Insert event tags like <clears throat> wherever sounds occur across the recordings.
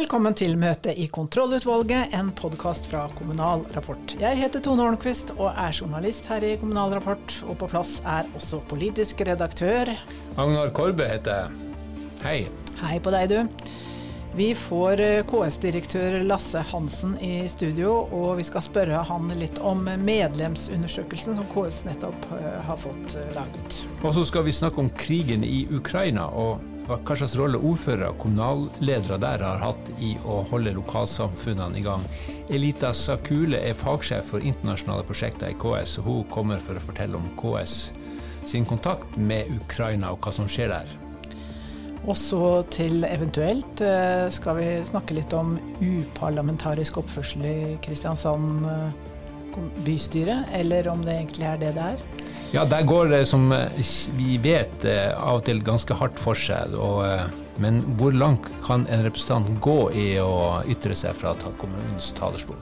Velkommen til møte i Kontrollutvalget, en podkast fra Kommunal Rapport. Jeg heter Tone Holmquist og er journalist her i Kommunal Rapport. Og på plass er også politisk redaktør. Agnar Korbe heter jeg. Hei. Hei på deg, du. Vi får eh, KS-direktør Lasse Hansen i studio, og vi skal spørre han litt om medlemsundersøkelsen som KS nettopp eh, har fått eh, laget. Og så skal vi snakke om krigen i Ukraina. og hva slags rolle ordførere og kommunalledere der har hatt i å holde lokalsamfunnene i gang. Elita Sakule er fagsjef for internasjonale prosjekter i KS, og hun kommer for å fortelle om KS sin kontakt med Ukraina og hva som skjer der. Og så til eventuelt eh, skal vi snakke litt om uparlamentarisk oppførsel i Kristiansand eh, bystyre, eller om det egentlig er det det er. Ja, der går det som eh, vi vet eh, av og til ganske hardt for seg. Eh, men hvor langt kan en representant gå i å ytre seg fra kommunens talerstol?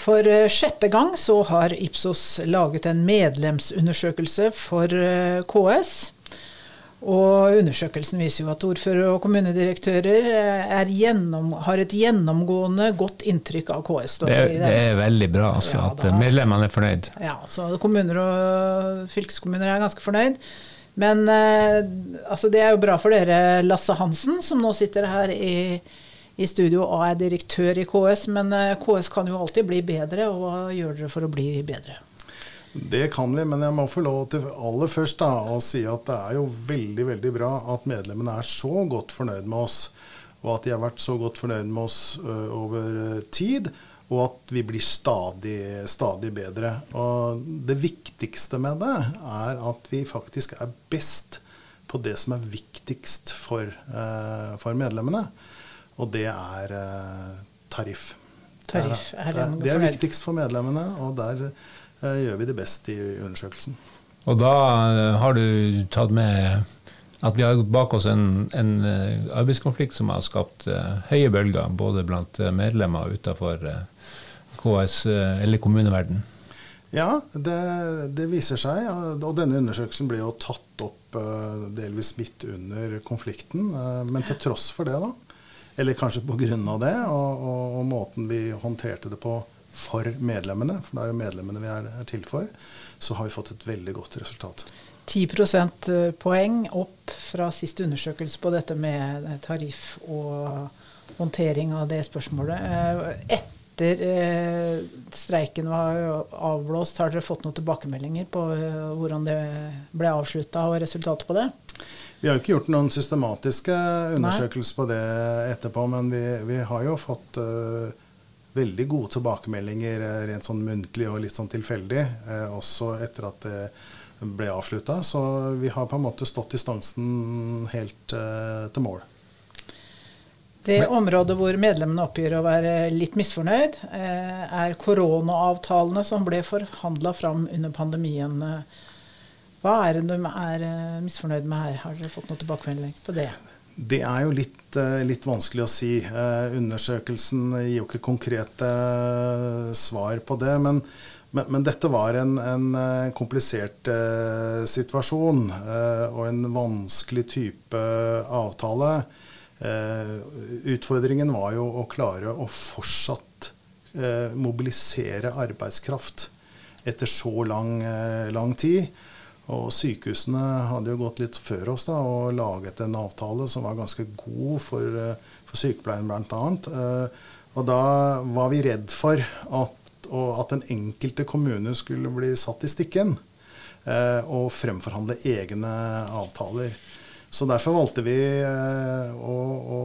For sjette gang så har Ipsos laget en medlemsundersøkelse for KS. Og undersøkelsen viser jo at ordførere og kommunedirektører gjennom, har et gjennomgående godt inntrykk av KS. Det, det, er veldig bra altså, ja, at medlemmene er fornøyd. Ja, så kommuner og fylkeskommuner er ganske fornøyd. Men eh, altså, det er jo bra for dere, Lasse Hansen, som nå sitter her i, i studio og er direktør i KS. Men eh, KS kan jo alltid bli bedre, og hva gjør dere for å bli bedre? Det kan vi, men jeg må få lov til aller først da, å si at det er jo veldig veldig bra at medlemmene er så godt fornøyd med oss. Og at de har vært så godt fornøyd med oss ø, over tid. Og at vi blir stadig, stadig bedre. Og det viktigste med det er at vi faktisk er best på det som er viktigst for, ø, for medlemmene. Og det er ø, tariff. Tariff er det, det, det er viktigst for medlemmene. og der Eh, gjør vi det best i undersøkelsen. Og da eh, har du tatt med at vi har bak oss en, en eh, arbeidskonflikt som har skapt høye bølger, både blant medlemmer utenfor KS eller kommuneverden. Ja, det, det, viser seg. Og denne undersøkelsen ble jo tatt opp delvis midt under konflikten. Men til tross for det, da, eller kanskje pga. det, og, og, og måten vi håndterte det på for medlemmene, for det er jo medlemmene vi er, er til for, så har vi fått et veldig godt resultat. 10 prosentpoeng opp fra siste undersøkelse på dette med tariff og håndtering av det spørsmålet. Eh, etter eh, streiken var avblåst, har dere fått noen tilbakemeldinger på eh, hvordan det ble avslutta og resultatet på det? Vi har jo ikke gjort noen systematiske undersøkelser Nei. på det etterpå, men vi, vi har jo fått uh, veldig gode tilbakemeldinger eh, rent sånn muntlig og litt sånn tilfeldig, eh, også etter at det ble avslutta. Så vi har på en måte stått distansen helt eh, til mål. Det området hvor medlemmene oppgir å være litt misfornøyd, er koronaavtalene som ble forhandla fram under pandemien. Hva er det de er misfornøyd med her? Har dere fått noe tilbakemelding på det? Det er jo litt, eh, litt, vanskelig å si. Eh, undersøkelsen gir jo ikke konkrete eh, svar på det. Men, men, men dette var en, en komplisert situasjon og en vanskelig type avtale. Utfordringen var jo å klare å fortsatt mobilisere arbeidskraft etter så lang, lang tid. Og sykehusene hadde jo gått litt før oss da, og laget en avtale som var ganske god for, eh, for sykepleien annet. og da var vi redd for at, at den enkelte kommune skulle bli satt i stikken eh, og fremforhandle egne avtaler. Så derfor valgte vi å, å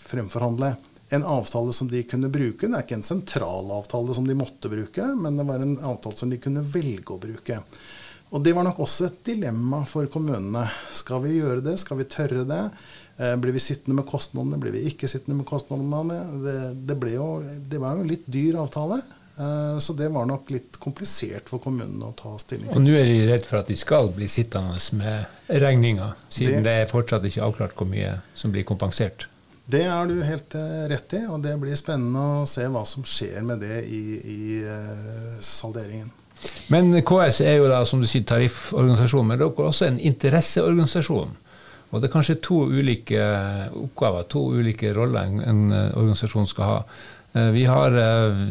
fremforhandle en avtale som de kunne bruke. Det er ikke en sentral avtale som de måtte bruke, men det var en avtale som de kunne velge å bruke. Og det var nok også et dilemma for kommunene. Skal vi gjøre det? Skal vi tørre det? Eh, blir vi sittende med kostnadene? Blir vi ikke sittende med kostnadene? Det, det, jo, det var jo en litt dyr avtale. Eh, så det var nok litt komplisert for kommunene å ta stilling til. Og nå er de redd for at de skal bli sittende med regninga, siden det, det er fortsatt ikke avklart hvor mye som blir kompensert. Det er du helt eh, rett i, og det blir spennende å se hva som skjer med det i, i salderingen. Men KS er jo da, som du sier, tarifforganisasjon, men dere er også en interesseorganisasjon. Og det er kanskje to ulike oppgaver, to ulike roller en, en organisasjon skal ha. Vi har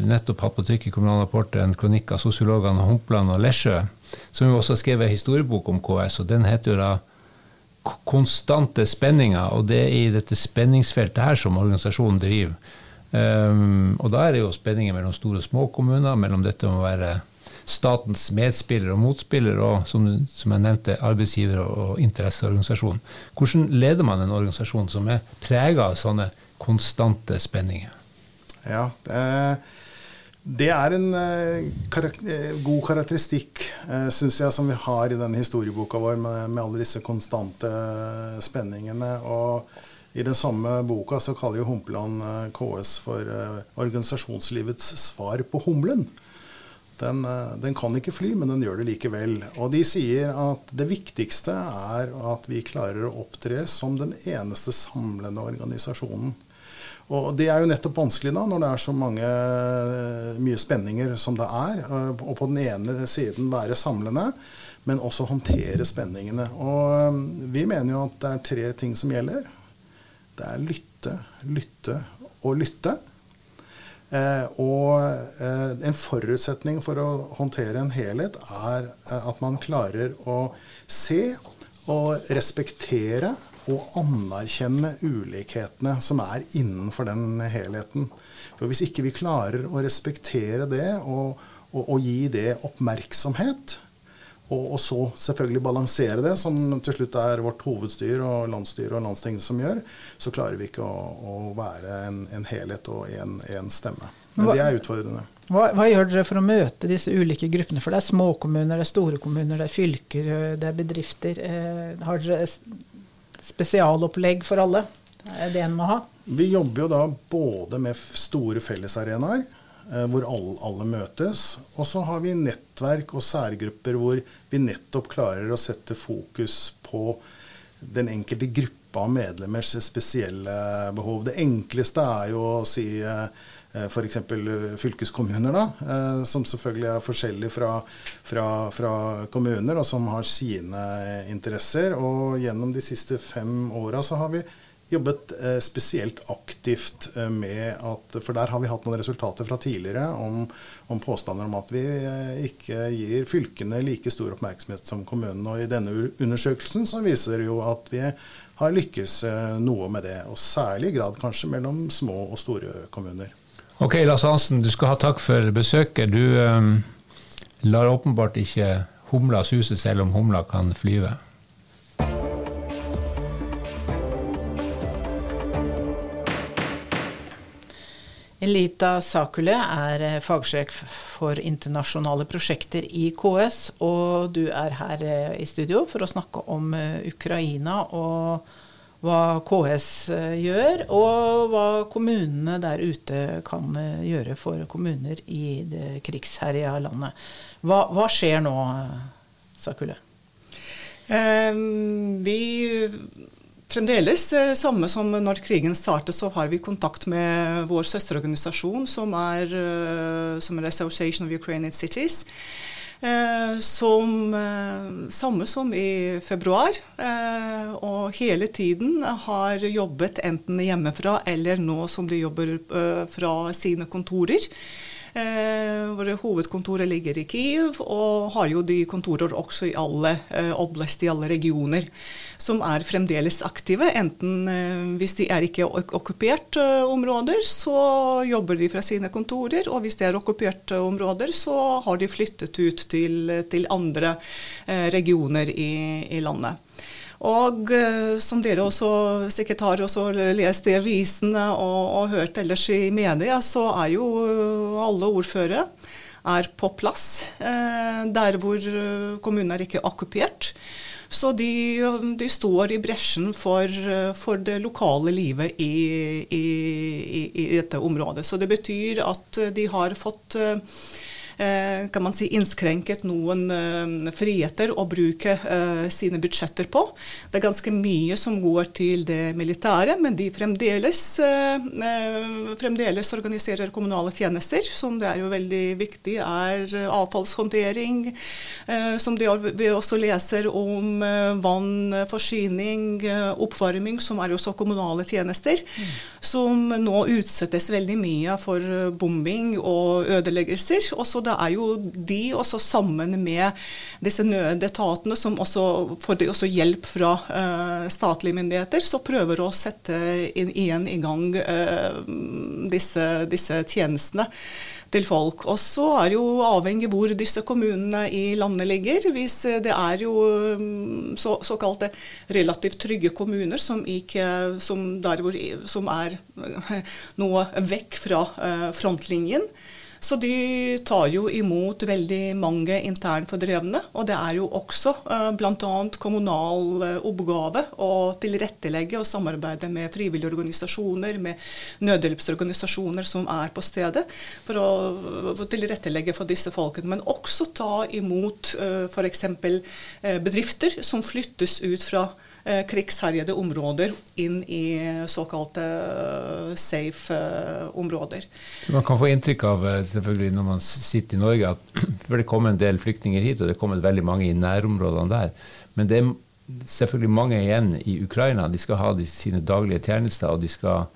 nettopp hatt på trykk i Kommunal Rapport en kronikk av sosiologene Humpland og Lesjø, som jo også har skrevet en historiebok om KS, og den heter jo da konstante spenninger, og det er i dette spenningsfeltet her som organisasjonen driver. Um, og da er det jo spenninger mellom store og små kommuner, mellom dette med å være statens medspiller og motspiller, og som, som jeg nevnte, arbeidsgiver og interesseorganisasjon. Hvordan leder man en organisasjon som er prega av sånne konstante spenninger? Ja, det, er en uh, god karakteristikk, uh, syns jeg, som vi har i denne historieboka vår, med, med alle disse konstante spenningene. og i den samme boka så kaller jo Humpeland eh, KS for organisasjonslivets svar på humlen. Den, uh, den, kan ikke fly, men den gjør det likevel. Og de sier at det viktigste er at vi klarer å opptre som den eneste samlende organisasjonen. Og det er jo nettopp vanskelig da, når det er så mange, mye spenninger som det er. Og på den ene siden være samlende, men også håndtere spenningene. Og vi mener jo at det er tre ting som gjelder. Det er lytte, lytte og lytte. Eh, og eh, en forutsetning for å håndtere en helhet er eh, at man klarer å se og respektere og anerkjenne ulikhetene som er innenfor den helheten. For Hvis ikke vi klarer å respektere det og, og, og gi det oppmerksomhet, og, og, så selvfølgelig balansere det, som til slutt er vårt hovedstyr og landsstyre og landsting som gjør, så klarer vi ikke å, å være en, en, helhet og en, stemme. Men det er utfordrende. Hva, hva, gjør dere for å møte disse ulike gruppene? For det er småkommuner, det er store kommuner, det er fylker, det er bedrifter. Eh, har dere spesialopplegg for alle? Er det en må ha? Vi jobber jo da både med store fellesarenaer hvor alle, alle, møtes. Og så har vi nettverk og særgrupper hvor vi nettopp klarer å sette fokus på den enkelte gruppa av medlemmers spesielle behov. Det enkleste er jo å si eh, f.eks. fylkeskommuner, da, eh, som selvfølgelig er forskjellige fra, fra, fra, kommuner, og som har sine interesser. Og gjennom de siste fem åra så har vi jobbet eh, spesielt aktivt eh, med at For der har vi hatt noen resultater fra tidligere om, om påstander om at vi eh, ikke gir fylkene like stor oppmerksomhet som kommunene. Og i denne undersøkelsen så viser det jo at vi har lykkes noe med det. Og særlig grad kanskje mellom små og store kommuner. Ok, Lars Hansen, du skal ha takk for besøket. Du um, lar åpenbart ikke humla suse selv om humla kan flyve. Elita Sakule er eh, fagsjef for internasjonale prosjekter i KS, og du er her eh, i studio for å snakke om eh, Ukraina og hva KS gjør, og hva kommunene der ute kan gjøre for kommuner i det krigsherja landet. Hva, hva, skjer nå, Sakule? Um, vi Fremdeles eh, samme som når krigen startet, så har vi kontakt med vår søsterorganisasjon, som er, eh, som er Association of Ukrainian Cities. Eh, som samme som i februar, og hele tiden har jobbet enten hjemmefra eller nå som de jobber fra sine kontorer. Eh, våre hovedkontorer ligger i Kiev, og har jo de kontorer også i alle eh, oblast, i alle regioner, som er fremdeles aktive. Enten eh, hvis de er ikke okkuperte eh, områder, så jobber de fra sine kontorer, og hvis det er okkuperte områder, så har de flyttet ut til, til andre regioner i, i landet. Og uh, som dere også sikkert har også lest i avisene og, og, hørt ellers i media, så er jo alle ordførere er på plass uh, der hvor kommunen er ikke okkupert. Så de, de, står i bresjen for, for, det lokale livet i, i, i, dette området. Så det betyr at de har fått eh, kan man si, innskrenket noen eh, friheter å bruke eh, sine budsjetter på. Det er ganske mye som går til det militære, men de fremdeles, fremdeles organiserer kommunale tjenester, som det er jo veldig viktig er avfallshåndtering, som vi også leser om vann, forsyning, oppvarming, som er også kommunale tjenester, mm. som nå utsettes veldig mye for bombing og ødeleggelser. Og så det er jo de også sammen med disse nødetatene som også får også hjelp fra uh, statlige myndigheter, så prøver å sette inn, igjen i gang uh, disse, disse tjenestene til folk. Og så er det jo avhengig hvor disse kommunene i landet ligger. Hvis det er jo mm, så, såkalte relativt trygge kommuner som, ikke, som, hvor, som er noe vekk fra frontlinjen, så de tar jo imot veldig mange internfordrevne. Og det er jo også eh, bl.a. kommunal eh, oppgave å tilrettelegge og samarbeide med frivillige organisasjoner, med nødhjelpsorganisasjoner som er på stedet, for å, tilrettelegge for disse folkene. Men også ta imot eh, f.eks. Bedrifter som flyttes ut fra eh, krigsherjede områder inn i såkalte uh, safe uh, områder. Man kan få inntrykk av eh, selvfølgelig når man sitter i Norge at <clears throat> det kommer en del flyktninger hit, og det kommer veldig mange i nærområdene der. Men det er selvfølgelig mange igjen i Ukraina. De skal ha de, sine daglige tjenester, og de skal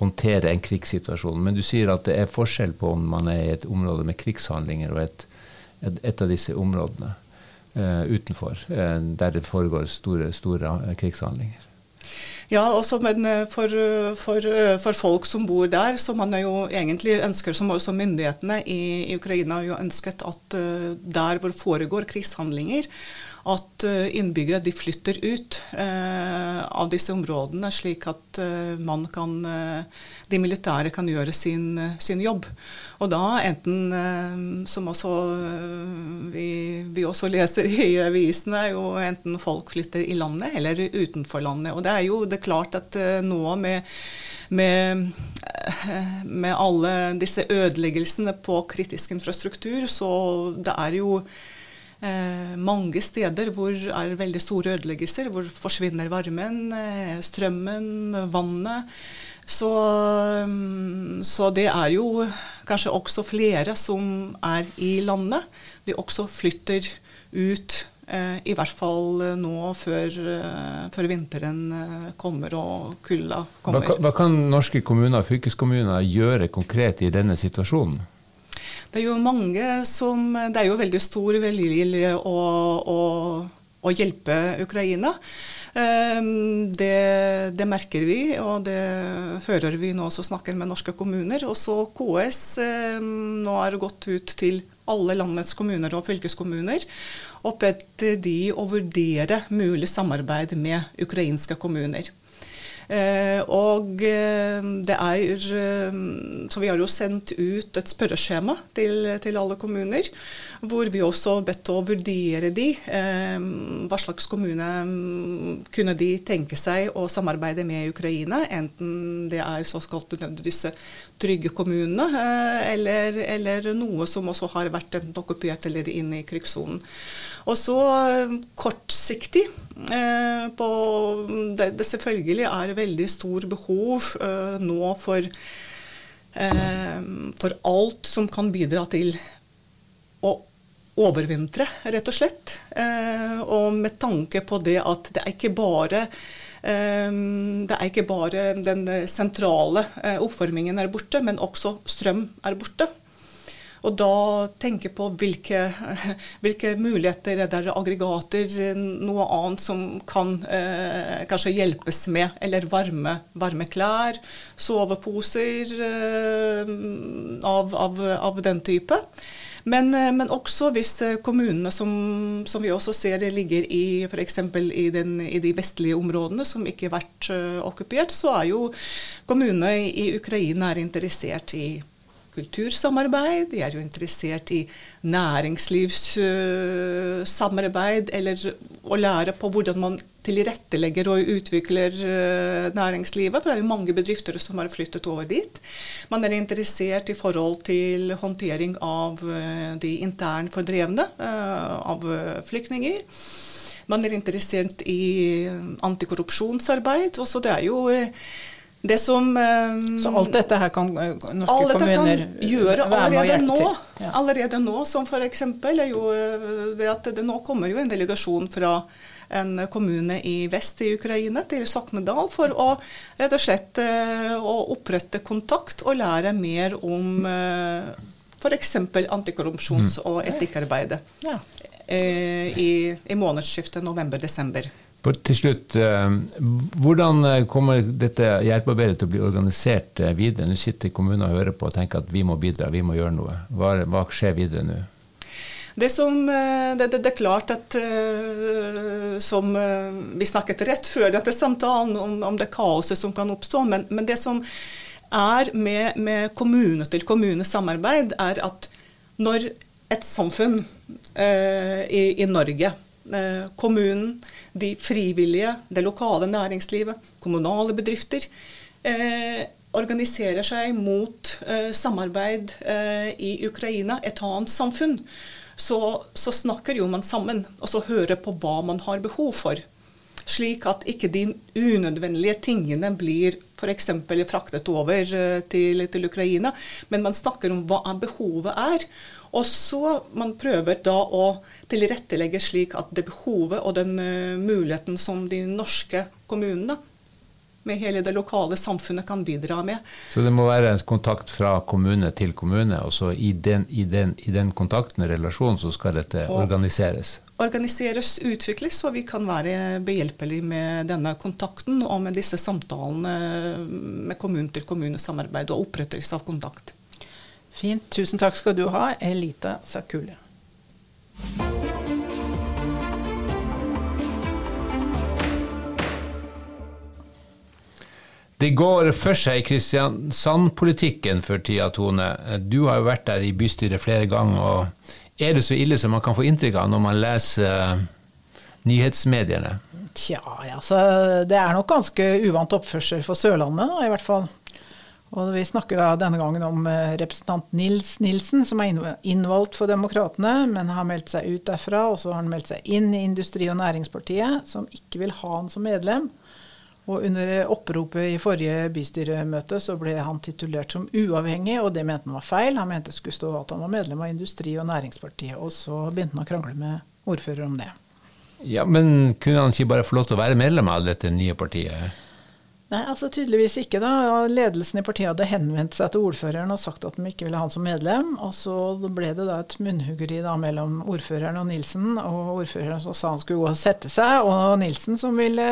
håndtere en krigssituasjon. Men du sier at det er forskjell på om man er i et område med krigshandlinger og et, et, et av disse områdene. Eh, utenfor, eh, der det foregår store, store eh, krigshandlinger. Ja, også, men for, for, for, folk som bor der, som man jo egentlig ønsker, som også myndighetene i, i Ukraina jo ønsket at der hvor foregår krigshandlinger, at innbyggere de flytter ut eh, av disse områdene, slik at eh, man kan, de militære kan gjøre sin, sin jobb. Og da enten, eh, som også eh, vi, vi, også leser i avisene, jo enten folk flytter i landet eller utenfor landet. Og det er jo det er klart at eh, nå med, med, med alle disse ødeleggelsene på kritisk infrastruktur, så det er jo Eh, mange steder hvor det er veldig store ødeleggelser, hvor forsvinner varmen, eh, strømmen, vannet. Så, mm, så, det er jo kanskje også flere som er i landet. De også flytter ut, eh, i hvert fall nå før, eh, før vinteren eh, kommer og kulda kommer. Hva, hva kan norske kommuner og fylkeskommuner gjøre konkret i denne situasjonen? Det er jo mange som Det er jo veldig stor velvilje å, å, å hjelpe Ukraina. Ehm, det, det, merker vi, og det hører vi nå som snakker med norske kommuner. Og så KS ehm, nå har gått ut til alle landets kommuner og fylkeskommuner og bedt de å vurdere mulig samarbeid med ukrainske kommuner. Eh, og eh, det er eh, Så vi har jo sendt ut et spørreskjema til, til alle kommuner, hvor vi også har bedt å vurdere de. Hva slags kommune mm, kunne de tenke seg å samarbeide med Ukraina, enten det er såkalt disse trygge kommunene, eller, eller noe som også har vært enten okkupert eller inne i krigssonen. Og så eh, kortsiktig eh, på det, det, selvfølgelig er veldig stor behov eh, nå for, for alt som kan bidra til å overvintre, rett og slett. Og med tanke på det at det er ikke bare det er ikke bare den sentrale oppvarmingen er borte, men også strøm er borte. Og da tenke på hvilke, <laughs> hvilke muligheter er det aggregater, noe annet som kan eh, kanskje hjelpes med. Eller varme, varme klær, soveposer eh, av, av, av, den type. Men, eh, men, også hvis eh, kommunene som, som vi også ser ligger i f.eks. I, i de vestlige områdene som ikke har vært uh, okkupert, så er jo kommunene i Ukraina er interessert i kultursamarbeid, de er jo interessert i næringslivssamarbeid, eller å lære på hvordan man tilrettelegger og utvikler uh, næringslivet. For det er jo mange bedrifter som har flyttet over dit. Man er interessert i forhold til håndtering av uh, de internt fordrevne, av flyktninger. Man er interessert i antikorrupsjonsarbeid. Også det er jo det som Så alt dette her kan norske alt dette kommuner kan gjøre allerede nå, Ja. allerede nå, som f.eks. er jo det at det nå kommer jo en delegasjon fra en kommune i vest i Ukraina, til Soknedal, for å rett og slett å opprette kontakt og lære mer om f.eks. antikorrupsjons- og etikkarbeidet Ja. i, i månedsskiftet november-desember. Til slutt, hvordan kommer dette hjelpearbeidet til å bli organisert videre? Nå sitter kommunen og hører på og tenker at vi må bidra, vi må gjøre noe. Hva, hva skjer videre nå? Det, som, det, det, det, er klart at som vi snakket rett før dette samtalen om, om det kaoset som kan oppstå, men, men det som er med, med kommune-til-kommune-samarbeid, er at når et samfunn eh, i, i, Norge, eh, kommunen, de frivillige, det lokale næringslivet, kommunale bedrifter, eh, organiserer seg mot samarbeid i Ukraina, et annet samfunn, så, så snakker jo man sammen, og så hører på hva man har behov for. Slik at ikke de unødvendige tingene blir f.eks. fraktet over til, til, Ukraina, men man snakker om hva behovet er. Og så man prøver da å tilrettelegge slik at det behovet og den uh, muligheten som de norske kommunene med hele det lokale samfunnet kan bidra med. Så det må være en kontakt fra kommune til kommune, og så i den, i den, i den kontakten og relasjonen så skal dette og organiseres? Organiseres, utvikles, og vi kan være behjelpelige med denne kontakten og med disse samtalene med kommune-til-kommune-samarbeid og opprettelse av kontakt. Fint. Tusen takk skal du ha, Elita Sakule. Det går for seg i Kristiansand-politikken for tida, Tone. Du har jo vært der i bystyret flere ganger. og Er det så ille som man kan få inntrykk av når man leser nyhetsmediene? Tja, altså, det er nok ganske uvant oppførsel for Sørlandet, da, i hvert fall. Og Vi snakker da denne gangen om representant Nils Nilsen, som er innvalgt for Demokratene, men har meldt seg ut derfra. Og så har han meldt seg inn i Industri- og Næringspartiet, som ikke vil ha han som medlem. Og under oppropet i forrige bystyremøte så ble han titulert som uavhengig, og det mente han var feil. Han mente skulle stå at han var medlem av Industri- og Næringspartiet. Og så begynte han å krangle med ordfører om det. Ja, Men kunne han ikke bare få lov til å være medlem av dette nye partiet? Nei, altså tydeligvis ikke. da. Ledelsen i partiet hadde henvendt seg til ordføreren og sagt at de ikke ville ha han som medlem. Og så ble det da et munnhuggeri da mellom ordføreren og Nilsen. Og ordføreren så sa han skulle gå og sette seg, og Nilsen som ville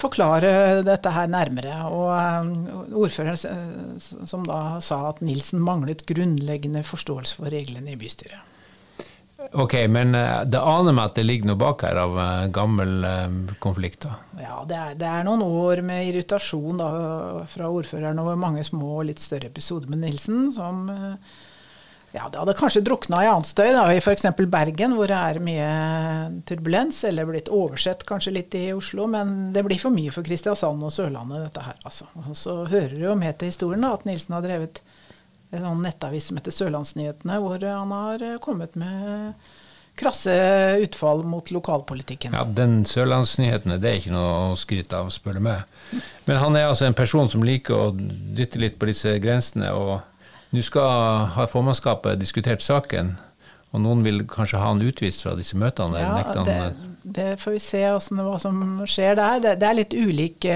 forklare dette her nærmere. Og ordføreren som da sa at Nilsen manglet grunnleggende forståelse for reglene i bystyret. Ok, men det aner meg at det ligger noe bak her av gammel konflikt? da? Ja, det er, det er, noen år med irritasjon da, fra ordføreren over mange små og litt større episoder med Nilsen, som ja, det hadde kanskje drukna i annet støy, da, i f.eks. Bergen, hvor det er mye turbulens, eller blitt oversett kanskje litt i Oslo, men det blir for mye for Kristiansand og Sørlandet, dette her. Altså. Og så hører du jo med til historien da, at Nilsen har drevet en sånn nettavis som heter Sørlandsnyhetene, hvor han har kommet med krasse utfall mot lokalpolitikken. Ja, den Sørlandsnyhetene det er ikke noe å skryte av, spør du meg. Men han er altså en person som liker å dytte litt på disse grensene. og nå skal ha formannskapet diskutert saken, og noen vil kanskje ha han utvist fra disse møtene? Ja, det, det, får vi se hva som skjer der. Det, det er litt ulik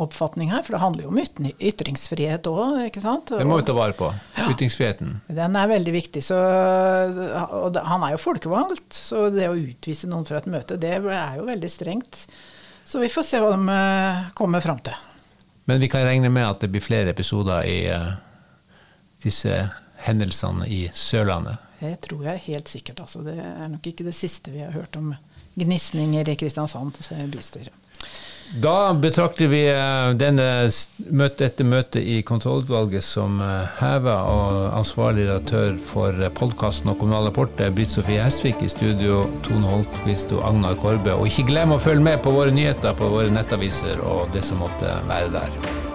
oppfatning her, for det handler jo om ytringsfrihet òg. Det må vi ta vare på. Ja, Ytringsfriheten. Den er veldig viktig. Så, og han er jo folkevalgt, så det å utvise noen fra et møte, det er jo veldig strengt. Så vi får se hva de kommer fram til. Men vi kan regne med at det blir flere episoder i disse hendelsene i Sørlandet? Det tror jeg helt sikkert. Altså. Det er nok ikke det siste vi har hørt om gnisninger i Kristiansand bystyre. Da betrakter vi eh, denne møte etter møte i kontrollutvalget som eh, heva, og ansvarlig redaktør for podkasten og Kommunal rapport er Britt Sofie Hesvik i studio, Tone Holtquist og Agnar Korbe. Og ikke glem å følge med på våre nyheter på våre nettaviser og det som måtte være der.